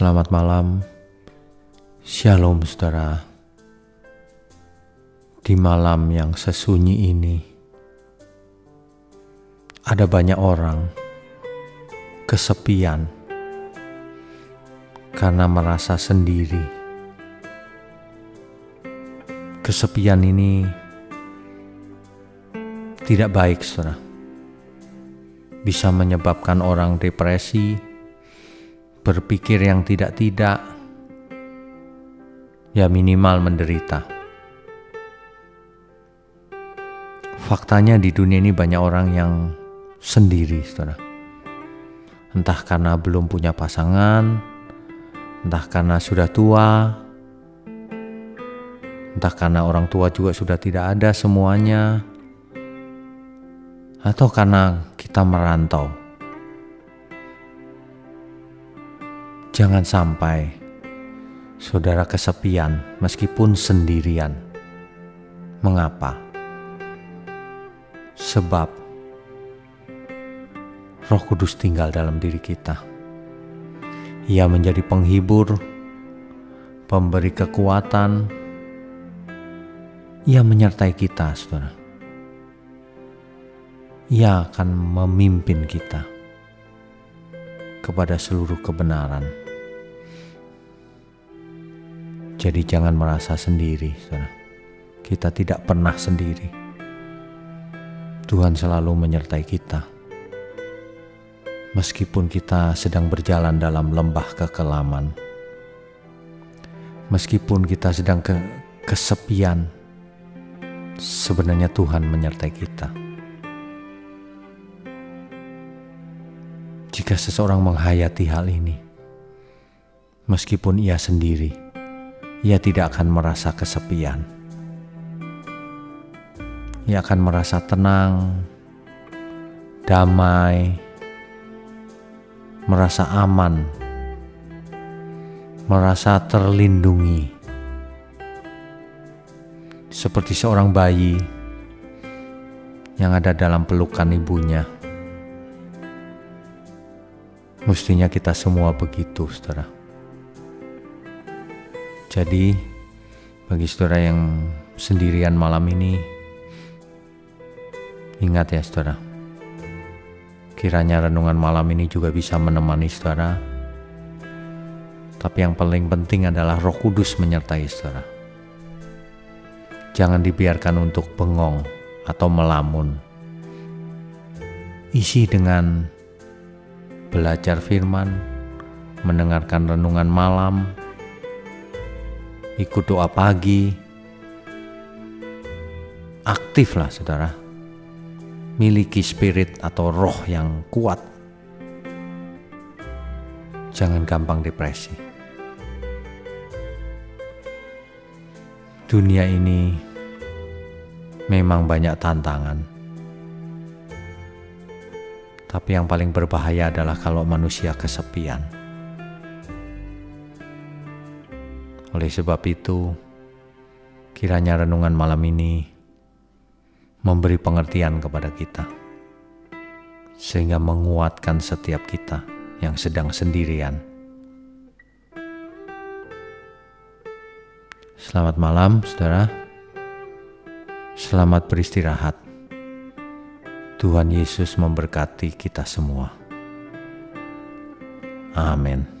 Selamat malam, Shalom saudara. Di malam yang sesunyi ini, ada banyak orang kesepian karena merasa sendiri. Kesepian ini tidak baik, saudara. Bisa menyebabkan orang depresi, berpikir yang tidak-tidak, ya minimal menderita. Faktanya di dunia ini banyak orang yang sendiri, saudara. Entah karena belum punya pasangan, entah karena sudah tua, entah karena orang tua juga sudah tidak ada semuanya, atau karena kita merantau. Jangan sampai saudara kesepian meskipun sendirian. Mengapa? Sebab Roh Kudus tinggal dalam diri kita. Ia menjadi penghibur, pemberi kekuatan. Ia menyertai kita, saudara ia akan memimpin kita kepada seluruh kebenaran. Jadi jangan merasa sendiri, saudara. Kita tidak pernah sendiri. Tuhan selalu menyertai kita. Meskipun kita sedang berjalan dalam lembah kekelaman, meskipun kita sedang ke kesepian, sebenarnya Tuhan menyertai kita. Jika seseorang menghayati hal ini, meskipun ia sendiri, ia tidak akan merasa kesepian. Ia akan merasa tenang, damai, merasa aman, merasa terlindungi, seperti seorang bayi yang ada dalam pelukan ibunya. Mestinya kita semua begitu, saudara. Jadi, bagi saudara yang sendirian malam ini, ingat ya, saudara. Kiranya renungan malam ini juga bisa menemani saudara. Tapi yang paling penting adalah Roh Kudus menyertai saudara. Jangan dibiarkan untuk bengong atau melamun. Isi dengan belajar firman, mendengarkan renungan malam, ikut doa pagi. Aktiflah saudara, miliki spirit atau roh yang kuat. Jangan gampang depresi. Dunia ini memang banyak tantangan tapi yang paling berbahaya adalah kalau manusia kesepian. Oleh sebab itu, kiranya renungan malam ini memberi pengertian kepada kita, sehingga menguatkan setiap kita yang sedang sendirian. Selamat malam, saudara. Selamat beristirahat. Tuhan Yesus memberkati kita semua. Amin.